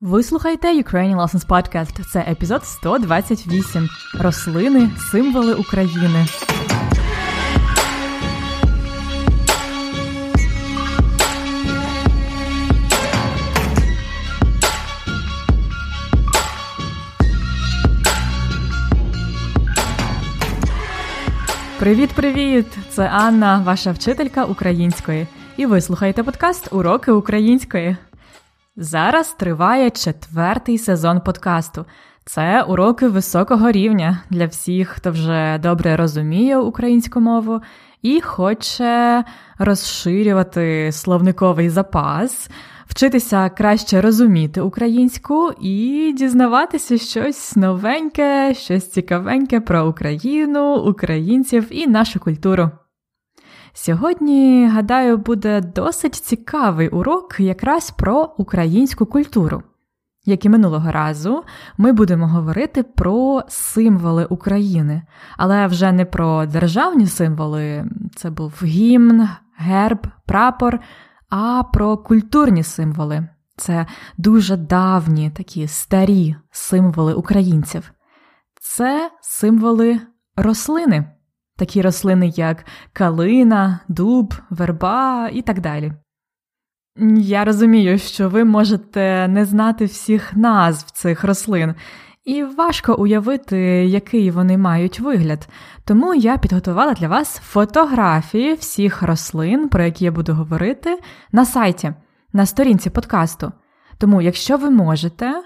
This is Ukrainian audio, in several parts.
Ви слухаєте Ukrainian Lessons Podcast. Це епізод 128. Рослини, символи України. Привіт-привіт! Це Анна, ваша вчителька української. І ви слухаєте подкаст Уроки української. Зараз триває четвертий сезон подкасту. Це уроки високого рівня для всіх, хто вже добре розуміє українську мову і хоче розширювати словниковий запас, вчитися краще розуміти українську і дізнаватися щось новеньке, щось цікавеньке про Україну, українців і нашу культуру. Сьогодні, гадаю, буде досить цікавий урок якраз про українську культуру. Як і минулого разу, ми будемо говорити про символи України, але вже не про державні символи, це був гімн, герб, прапор, а про культурні символи. Це дуже давні такі старі символи українців. Це символи рослини такі рослини, як калина, дуб, верба і так далі. Я розумію, що ви можете не знати всіх назв цих рослин, і важко уявити, який вони мають вигляд. Тому я підготувала для вас фотографії всіх рослин, про які я буду говорити, на сайті, на сторінці подкасту. Тому, якщо ви можете,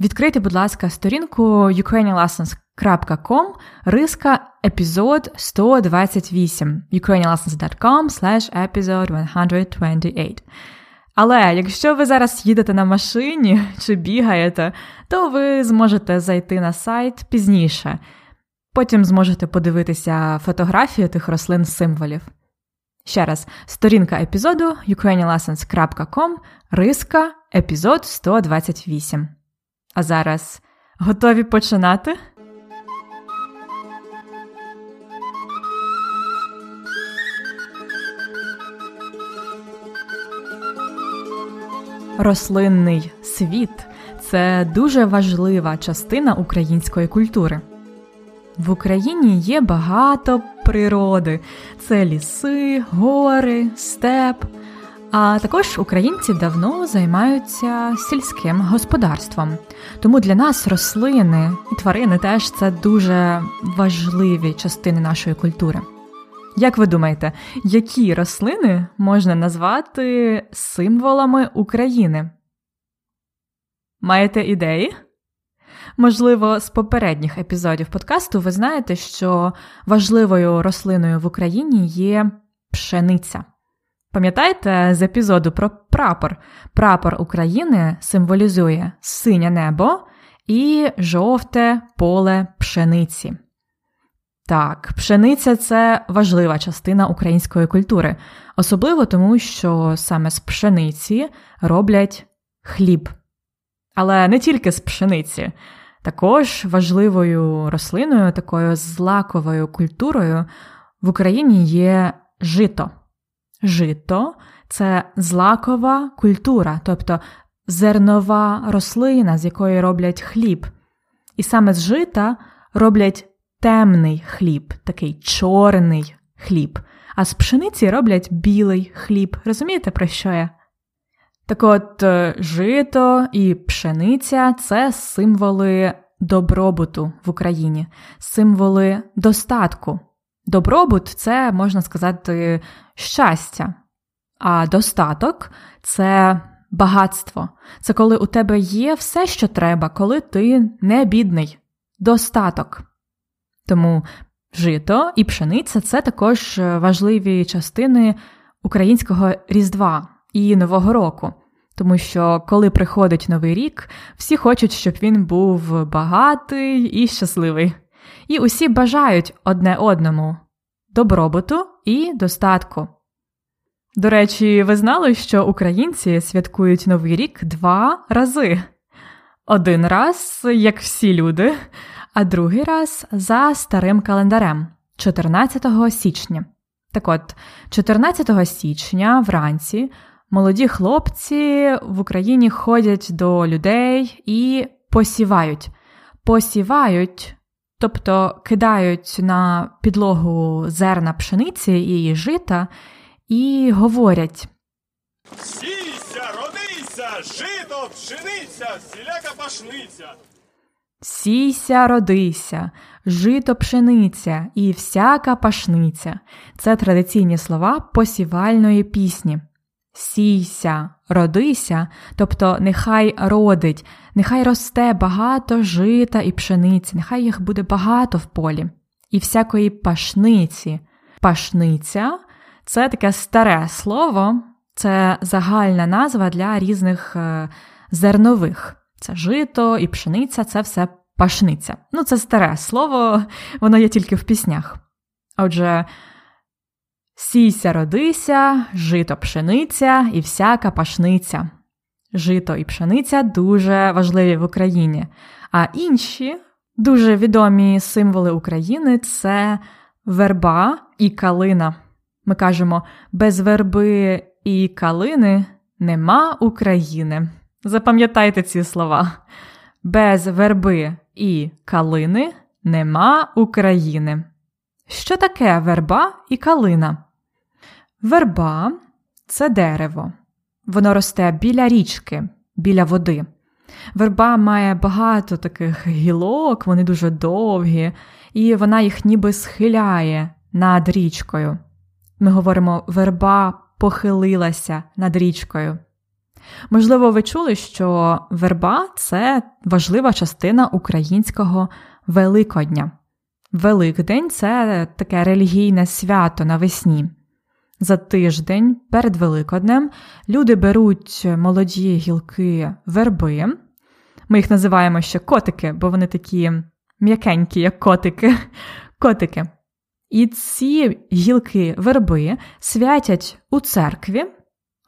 відкрийте, будь ласка, сторінку ukrainianlessons.com риска епізод 128 ukrainianlessons.com slash episode 128. Але якщо ви зараз їдете на машині чи бігаєте, то ви зможете зайти на сайт пізніше. Потім зможете подивитися фотографію тих рослин символів. Ще раз, сторінка епізоду ukrainianlessons.com, риска епізод 128. А зараз готові починати? Рослинний світ це дуже важлива частина української культури. В Україні є багато природи: це ліси, гори, степ. А також українці давно займаються сільським господарством. Тому для нас рослини і тварини теж це дуже важливі частини нашої культури. Як ви думаєте, які рослини можна назвати символами України? Маєте ідеї? Можливо, з попередніх епізодів подкасту ви знаєте, що важливою рослиною в Україні є пшениця. Пам'ятаєте з епізоду про прапор? Прапор України символізує синє небо і жовте поле пшениці. Так, пшениця це важлива частина української культури, особливо тому, що саме з пшениці роблять хліб. Але не тільки з пшениці, також важливою рослиною, такою злаковою культурою в Україні є жито. Жито це злакова культура, тобто зернова рослина, з якої роблять хліб. І саме з жита роблять темний хліб, такий чорний хліб, а з пшениці роблять білий хліб. Розумієте, про що я? Так от, е, жито і пшениця це символи добробуту в Україні, символи достатку. Добробут це, можна сказати, щастя, а достаток це багатство. Це коли у тебе є все, що треба, коли ти не бідний. Достаток. Тому жито і пшениця це також е, важливі частини українського Різдва і Нового року. Тому що, коли приходить новий рік, всі хочуть, щоб він був багатий і щасливий. І усі бажають одне одному добробуту і достатку. До речі, ви знали, що українці святкують Новий рік два рази. Один раз, як всі люди, а другий раз за старим календарем 14 січня. Так от, 14 січня вранці молоді хлопці в Україні ходять до людей і посівають. Посівають, тобто кидають на підлогу зерна пшениці і жита, і говорять. Сійся, родися, жито, пшениця, всіляка пашниця. Сійся, родися, жито пшениця і всяка пашниця. Це традиційні слова посівальної пісні. Сійся, родися, тобто нехай родить, нехай росте багато жита і пшениці, нехай їх буде багато в полі, і всякої пашниці. Пашниця це таке старе слово, це загальна назва для різних е, зернових. Це жито і пшениця це все пашниця. Ну, це старе слово, воно є тільки в піснях. Отже, сійся, родися, жито пшениця і всяка пашниця. Жито і пшениця дуже важливі в Україні. А інші дуже відомі символи України це верба і калина. Ми кажемо, без верби і калини нема України. Запам'ятайте ці слова. Без верби і калини нема України. Що таке верба і калина? Верба це дерево. Воно росте біля річки, біля води. Верба має багато таких гілок, вони дуже довгі, і вона їх ніби схиляє над річкою. Ми говоримо, верба похилилася над річкою. Можливо, ви чули, що верба це важлива частина українського Великодня. Великдень це таке релігійне свято навесні. За тиждень перед Великоднем люди беруть молоді гілки верби. Ми їх називаємо ще котики, бо вони такі м'якенькі, як котики. котики. І ці гілки верби святять у церкві,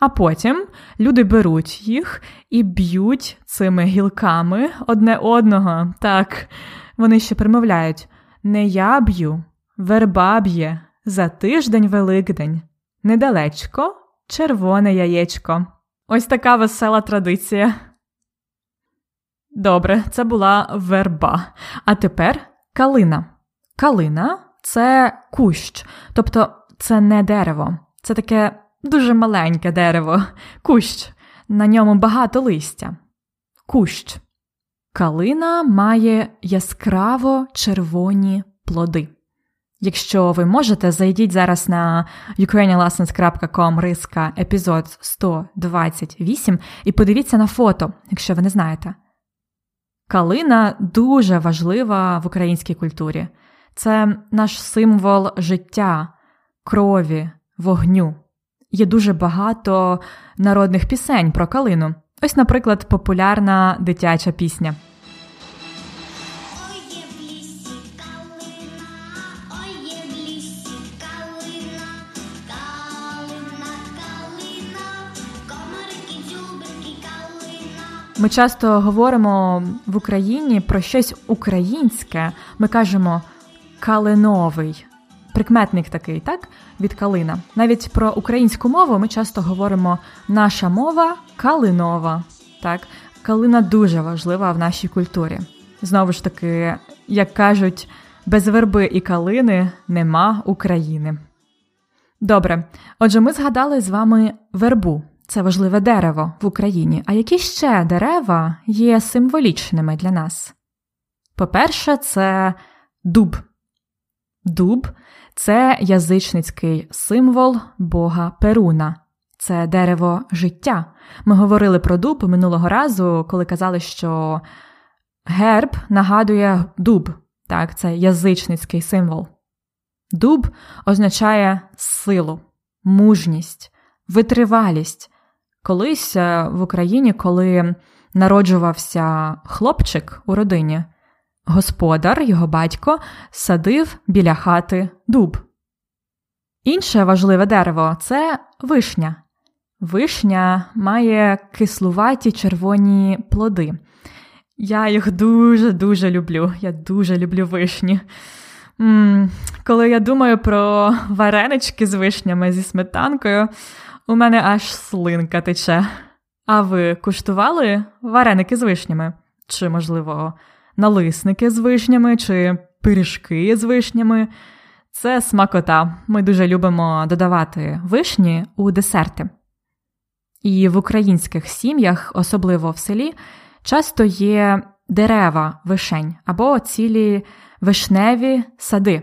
а потім люди беруть їх і б'ють цими гілками одне одного. Так, вони ще примовляють: не я б'ю, верба б'є за тиждень Великдень, недалечко червоне яєчко. Ось така весела традиція. Добре, це була верба. А тепер калина. Калина це кущ, тобто це не дерево, це таке дуже маленьке дерево, кущ. На ньому багато листя. Кущ. Калина має яскраво червоні плоди. Якщо ви можете, зайдіть зараз на ukrainianlessons.com риска епізод 128 і подивіться на фото, якщо ви не знаєте. Калина дуже важлива в українській культурі. Це наш символ життя, крові, вогню. Є дуже багато народних пісень про калину. Ось, наприклад, популярна дитяча пісня. Ми часто говоримо в Україні про щось українське. Ми кажемо калиновий. Прикметник такий, так, від калина. Навіть про українську мову ми часто говоримо наша мова калинова. Так, Калина дуже важлива в нашій культурі. Знову ж таки, як кажуть, без верби і калини нема України. Добре, отже, ми згадали з вами вербу. Це важливе дерево в Україні. А які ще дерева є символічними для нас? По-перше, це дуб. Дуб це язичницький символ Бога Перуна, це дерево життя. Ми говорили про дуб минулого разу, коли казали, що герб нагадує дуб, так, це язичницький символ. Дуб означає силу, мужність, витривалість. Колись е, в Україні, коли народжувався хлопчик у родині, Господар, його батько, садив біля хати дуб. Інше важливе дерево це вишня. Вишня має кислуваті червоні плоди. Я їх дуже-дуже люблю. Я дуже люблю вишні. М-м, коли я думаю про варенички з вишнями зі сметанкою, У мене аж слинка тече. А ви куштували вареники з вишнями? Чи, можливо, налисники з вишнями, чи пиріжки з вишнями? Це смакота. Ми дуже любимо додавати вишні у десерти. І в українських сім'ях, особливо в селі, часто є дерева вишень або цілі вишневі сади.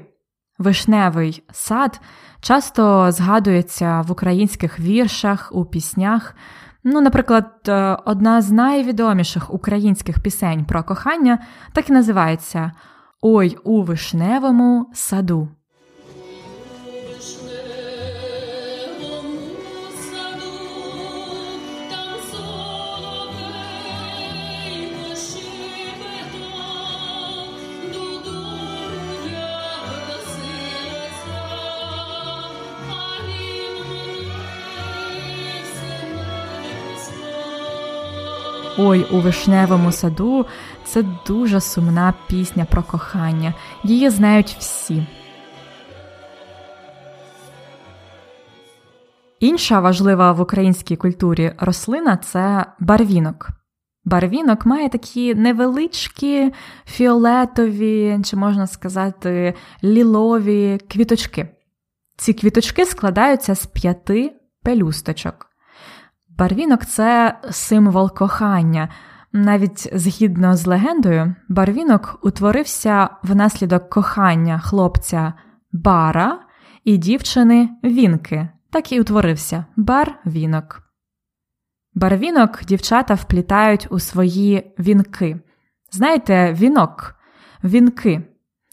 Вишневий сад часто згадується в українських віршах, у піснях. Ну, наприклад, е, одна з найвідоміших українських пісень про кохання так і називається Ой у вишневому саду. Ой у вишневому саду це дуже сумна пісня про кохання. Її знають всі. Інша важлива в українській культурі рослина це барвінок. Барвінок має такі невеличкі фіолетові, чи можна сказати, лілові квіточки. Ці квіточки складаються з п'яти пелюсточок. Барвінок це символ кохання. Навіть згідно з легендою, барвінок утворився внаслідок кохання хлопця бара і дівчини вінки. Так і утворився барвінок. Барвінок дівчата вплітають у свої вінки. Знаєте, вінок, вінки.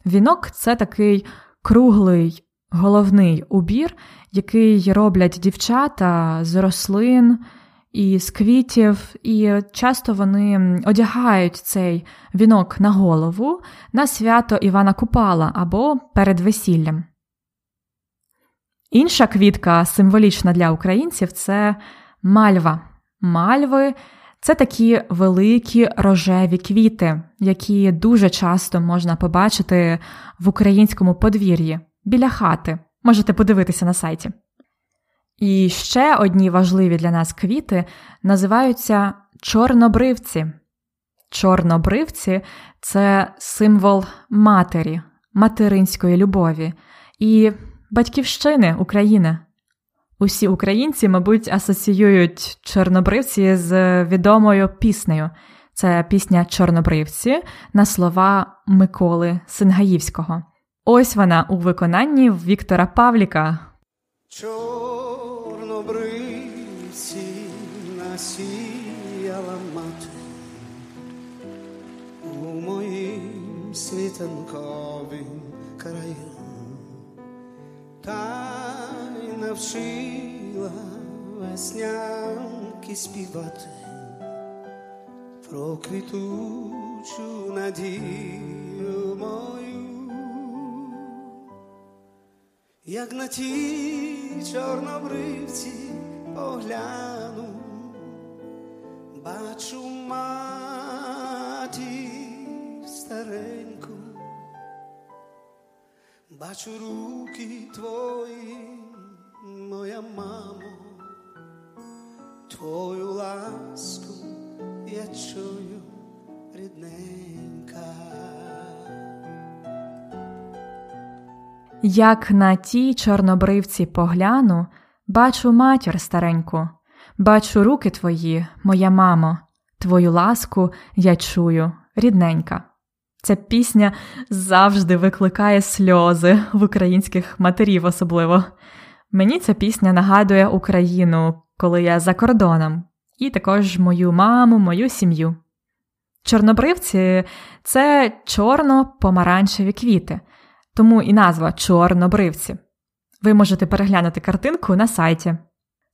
Вінок це такий круглий головний убір, який роблять дівчата з рослин і з квітів, і часто вони одягають цей вінок на голову на свято Івана Купала або перед весіллям. Інша квітка, символічна для українців, це мальва. Мальви це такі великі рожеві квіти, які дуже часто можна побачити в українському подвір'ї біля хати. Можете подивитися на сайті. І ще одні важливі для нас квіти називаються чорнобривці. Чорнобривці це символ матері, материнської любові і батьківщини України. Усі українці, мабуть, асоціюють чорнобривці з відомою піснею. Це пісня Чорнобривці на слова Миколи Сингаївського. Ось вона у виконанні Віктора Павліка. Чорнобривці насіяла мати у моїм світанковім краю, та й навчила веснянки співати про квітучу надію мою як на ті чорнобривці погляну, бачу маті стареньку, бачу руки твої, моя мамо, твою ласку я чую рідненька. Як на тій чорнобривці погляну, бачу матір стареньку, бачу руки твої, моя мамо, твою ласку я чую, рідненька. Ця пісня завжди викликає сльози в українських матерів, особливо. Мені ця пісня нагадує Україну, коли я за кордоном, і також мою маму, мою сім'ю. Чорнобривці це чорно-помаранчеві квіти тому і назва чорнобривці. Ви можете переглянути картинку на сайті.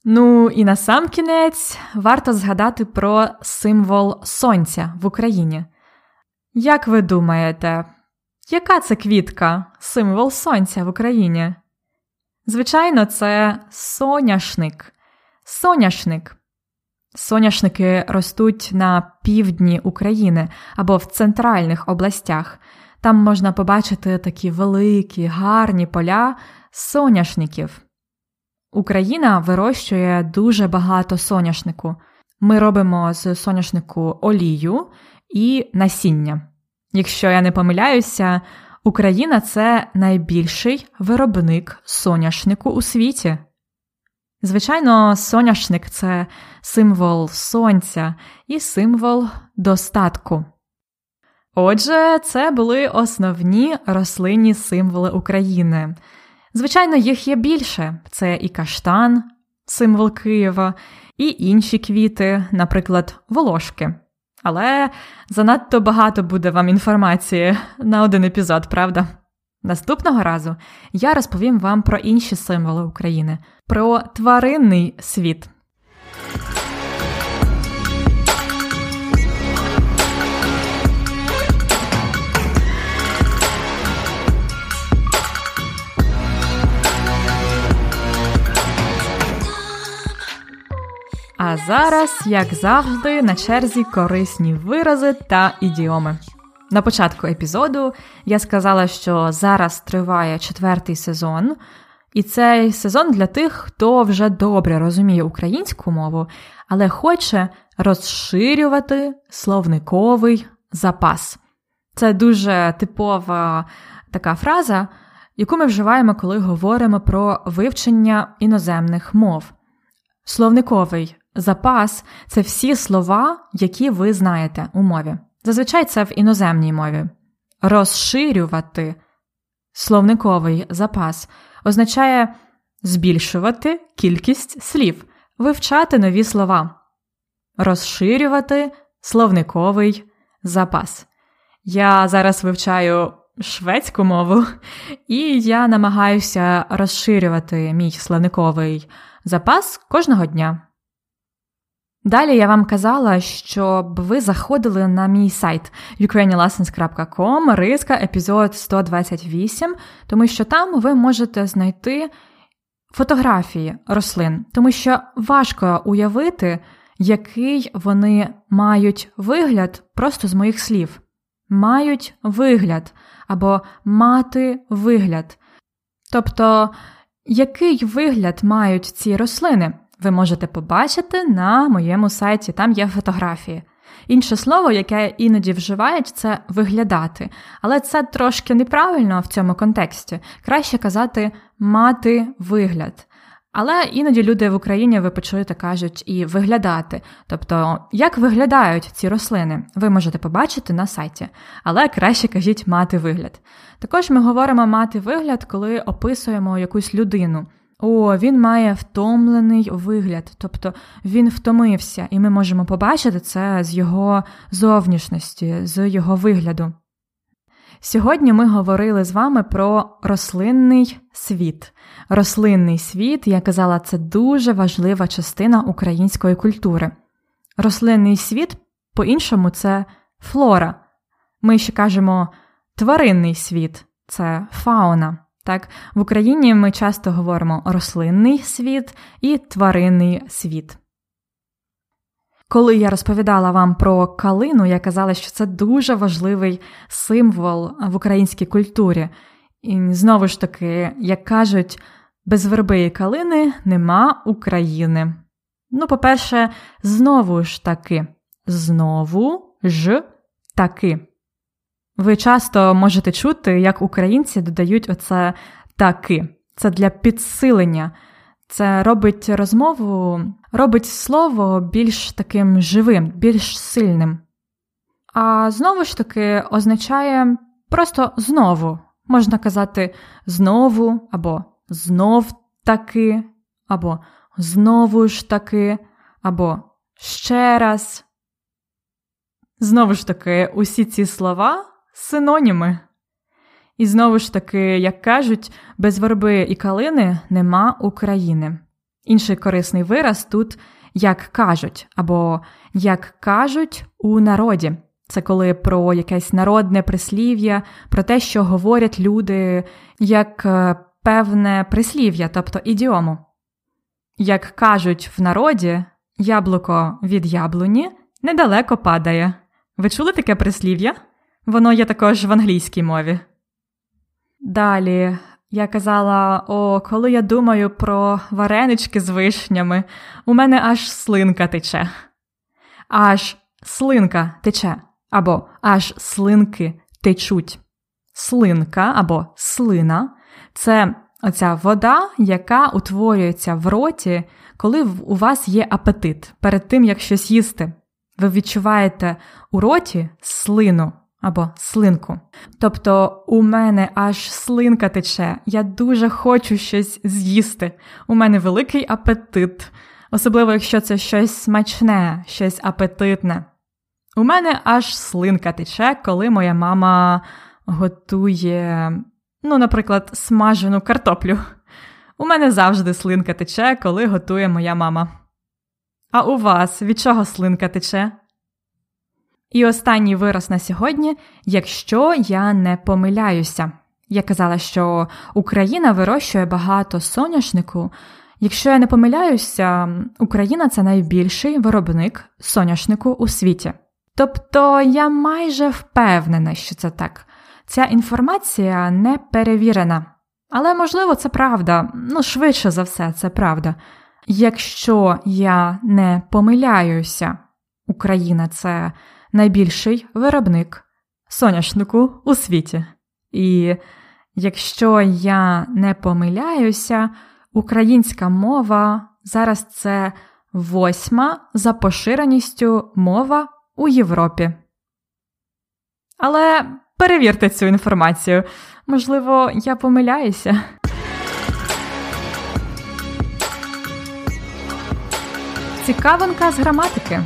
Ну і на сам кінець варто згадати про символ сонця в Україні. Як ви думаєте, яка це квітка, символ сонця в Україні? Звичайно, це соняшник. Соняшник. Соняшники ростуть на півдні України або в центральних областях. Там можна побачити такі великі, гарні поля соняшників. Україна вирощує дуже багато соняшнику. Ми робимо з соняшнику олію і насіння. Якщо я не помиляюся, Україна це найбільший виробник соняшнику у світі. Звичайно, соняшник це символ сонця і символ достатку. Отже, це були основні рослинні символи України. Звичайно, їх є більше: це і каштан, символ Києва, і інші квіти, наприклад, волошки. Але занадто багато буде вам інформації на один епізод, правда? Наступного разу я розповім вам про інші символи України, про тваринний світ. А зараз, як завжди, на черзі корисні вирази та ідіоми. На початку епізоду я сказала, що зараз триває четвертий сезон, і цей сезон для тих, хто вже добре розуміє українську мову, але хоче розширювати словниковий запас. Це дуже типова така фраза, яку ми вживаємо, коли говоримо про вивчення іноземних мов. Словниковий запас це всі слова, які ви знаєте у мові. Зазвичай це в іноземній мові. Розширювати словниковий запас означає збільшувати кількість слів, вивчати нові слова, розширювати словниковий запас. Я зараз вивчаю шведську мову, і я намагаюся розширювати мій словниковий запас кожного дня. Далі я вам казала, щоб ви заходили на мій сайт ukrainianlessons.com, риска епізод 128, тому що там ви можете знайти фотографії рослин, тому що важко уявити, який вони мають вигляд просто з моїх слів. Мають вигляд або мати вигляд. Тобто, який вигляд мають ці рослини? Ви можете побачити на моєму сайті, там є фотографії. Інше слово, яке іноді вживають, це виглядати. Але це трошки неправильно в цьому контексті. Краще казати мати вигляд. Але іноді люди в Україні ви почуєте, кажуть і виглядати. Тобто, як виглядають ці рослини, ви можете побачити на сайті, але краще кажіть мати вигляд. Також ми говоримо мати вигляд, коли описуємо якусь людину. О, він має втомлений вигляд, тобто він втомився, і ми можемо побачити це з його зовнішності, з його вигляду. Сьогодні ми говорили з вами про рослинний світ. Рослинний світ, я казала, це дуже важлива частина української культури. Рослинний світ, по-іншому, це флора. Ми ще кажемо тваринний світ це фауна. Так, В Україні ми часто говоримо рослинний світ і тваринний світ. Коли я розповідала вам про калину, я казала, що це дуже важливий символ в українській культурі. І знову ж таки, як кажуть, без верби і калини нема України. Ну, по-перше, знову ж таки, знову ж таки. Ви часто можете чути, як українці додають оце таки. Це для підсилення. Це робить розмову, робить слово більш таким живим, більш сильним. А знову ж таки означає просто знову. Можна казати знову, або знов таки, або знову ж таки, або ще раз. Знову ж таки, усі ці слова синоніми. І знову ж таки, як кажуть, без верби і калини нема України. Інший корисний вираз тут як кажуть, або як кажуть у народі. Це коли про якесь народне прислів'я, про те, що говорять люди, як е, певне прислів'я, тобто ідіому. Як кажуть в народі, яблуко від яблуні недалеко падає. Ви чули таке прислів'я? Воно є також в англійській мові. Далі Я казала: о, коли я думаю про варенички з вишнями, у мене аж слинка тече. Аж слинка тече, або аж слинки течуть. Слинка або слина це оця вода, яка утворюється в роті, коли у вас є апетит перед тим, як щось їсти. Ви відчуваєте у роті слину або слинку. Тобто у мене аж слинка тече, я дуже хочу щось з'їсти. У мене великий апетит, особливо якщо це щось смачне, щось апетитне. У мене аж слинка тече, коли моя мама готує, ну, наприклад, смажену картоплю. У мене завжди слинка тече, коли готує моя мама. А у вас від чого слинка тече? І останній вираз на сьогодні, якщо я не помиляюся. Я казала, що Україна вирощує багато соняшнику. Якщо я не помиляюся, Україна це найбільший виробник соняшнику у світі. Тобто я майже впевнена, що це так. Ця інформація не перевірена. Але, можливо, це правда, ну, швидше за все, це правда. Якщо я не помиляюся, Україна це найбільший виробник соняшнику у світі. І якщо я не помиляюся, українська мова зараз це восьма за поширеністю мова у Європі. Але перевірте цю інформацію. Можливо, я помиляюся. Цікавинка з граматики.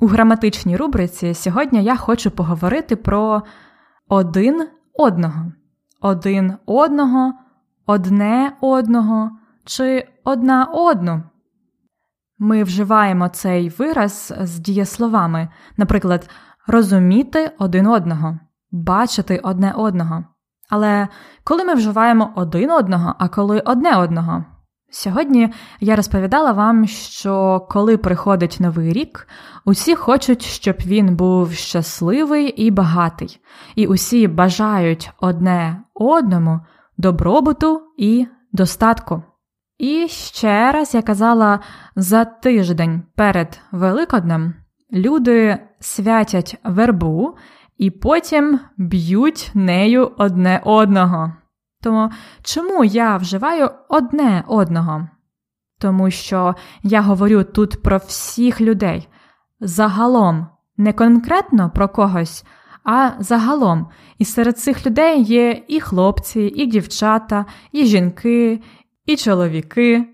У граматичній рубриці сьогодні я хочу поговорити про один одного, один одного, одне одного чи одна одну. Ми вживаємо цей вираз з дієсловами, наприклад, розуміти один одного, бачити одне одного. Але коли ми вживаємо один одного, а коли одне одного. Сьогодні я розповідала вам, що коли приходить новий рік, усі хочуть, щоб він був щасливий і багатий, і усі бажають одне одному добробуту і достатку. І ще раз я казала, за тиждень перед Великоднем люди святять вербу і потім б'ють нею одне одного. Тому чому я вживаю одне одного? Тому що я говорю тут про всіх людей. Загалом, не конкретно про когось, а загалом. І серед цих людей є і хлопці, і дівчата, і жінки, і чоловіки.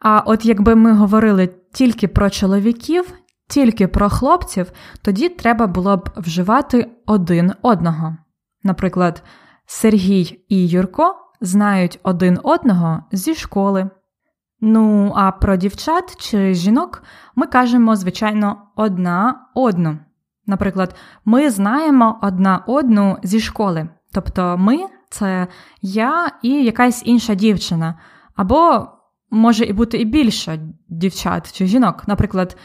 А от якби ми говорили тільки про чоловіків, тільки про хлопців, тоді треба було б вживати один одного. Наприклад, Сергій і Юрко знають один одного зі школи. Ну, а про дівчат чи жінок ми кажемо, звичайно, одна одну. Наприклад, ми знаємо одна одну зі школи. Тобто ми це я і якась інша дівчина, або може і бути і більше дівчат чи жінок. Наприклад,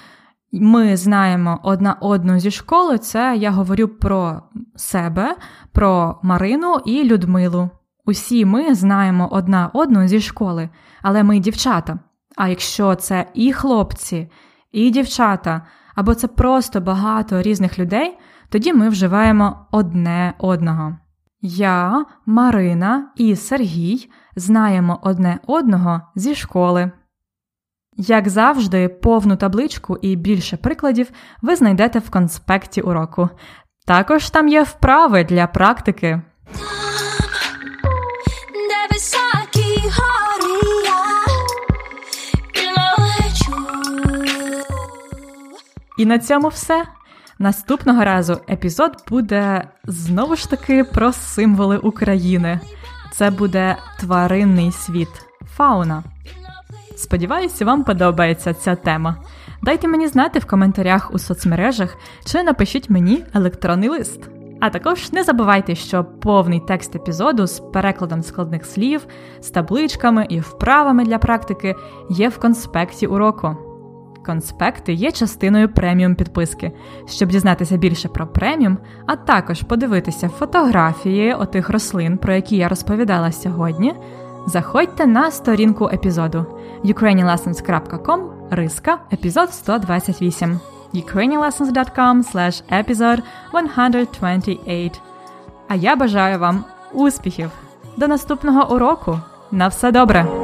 ми знаємо одна одну зі школи, це я говорю про себе, про Марину і Людмилу. Усі ми знаємо одна одну зі школи, але ми дівчата. А якщо це і хлопці, і дівчата, або це просто багато різних людей, тоді ми вживаємо одне одного. Я, Марина і Сергій знаємо одне одного зі школи. Як завжди, повну табличку і більше прикладів ви знайдете в конспекті уроку. Також там є вправи для практики. І на цьому все. Наступного разу епізод буде знову ж таки про символи України. Це буде тваринний світ, фауна. Сподіваюся, вам подобається ця тема. Дайте мені знати в коментарях у соцмережах чи напишіть мені електронний лист. А також не забувайте, що повний текст епізоду з перекладом складних слів, з табличками і вправами для практики є в конспекті уроку. Конспекти є частиною преміум підписки. Щоб дізнатися більше про преміум, а також подивитися фотографії отих рослин, про які я розповідала сьогодні. Заходьте на сторінку епізоду ukrainianlessons.com риска епізод 128 ukrainianlessons.com slash episode 128 А я бажаю вам успіхів! До наступного уроку! На все добре!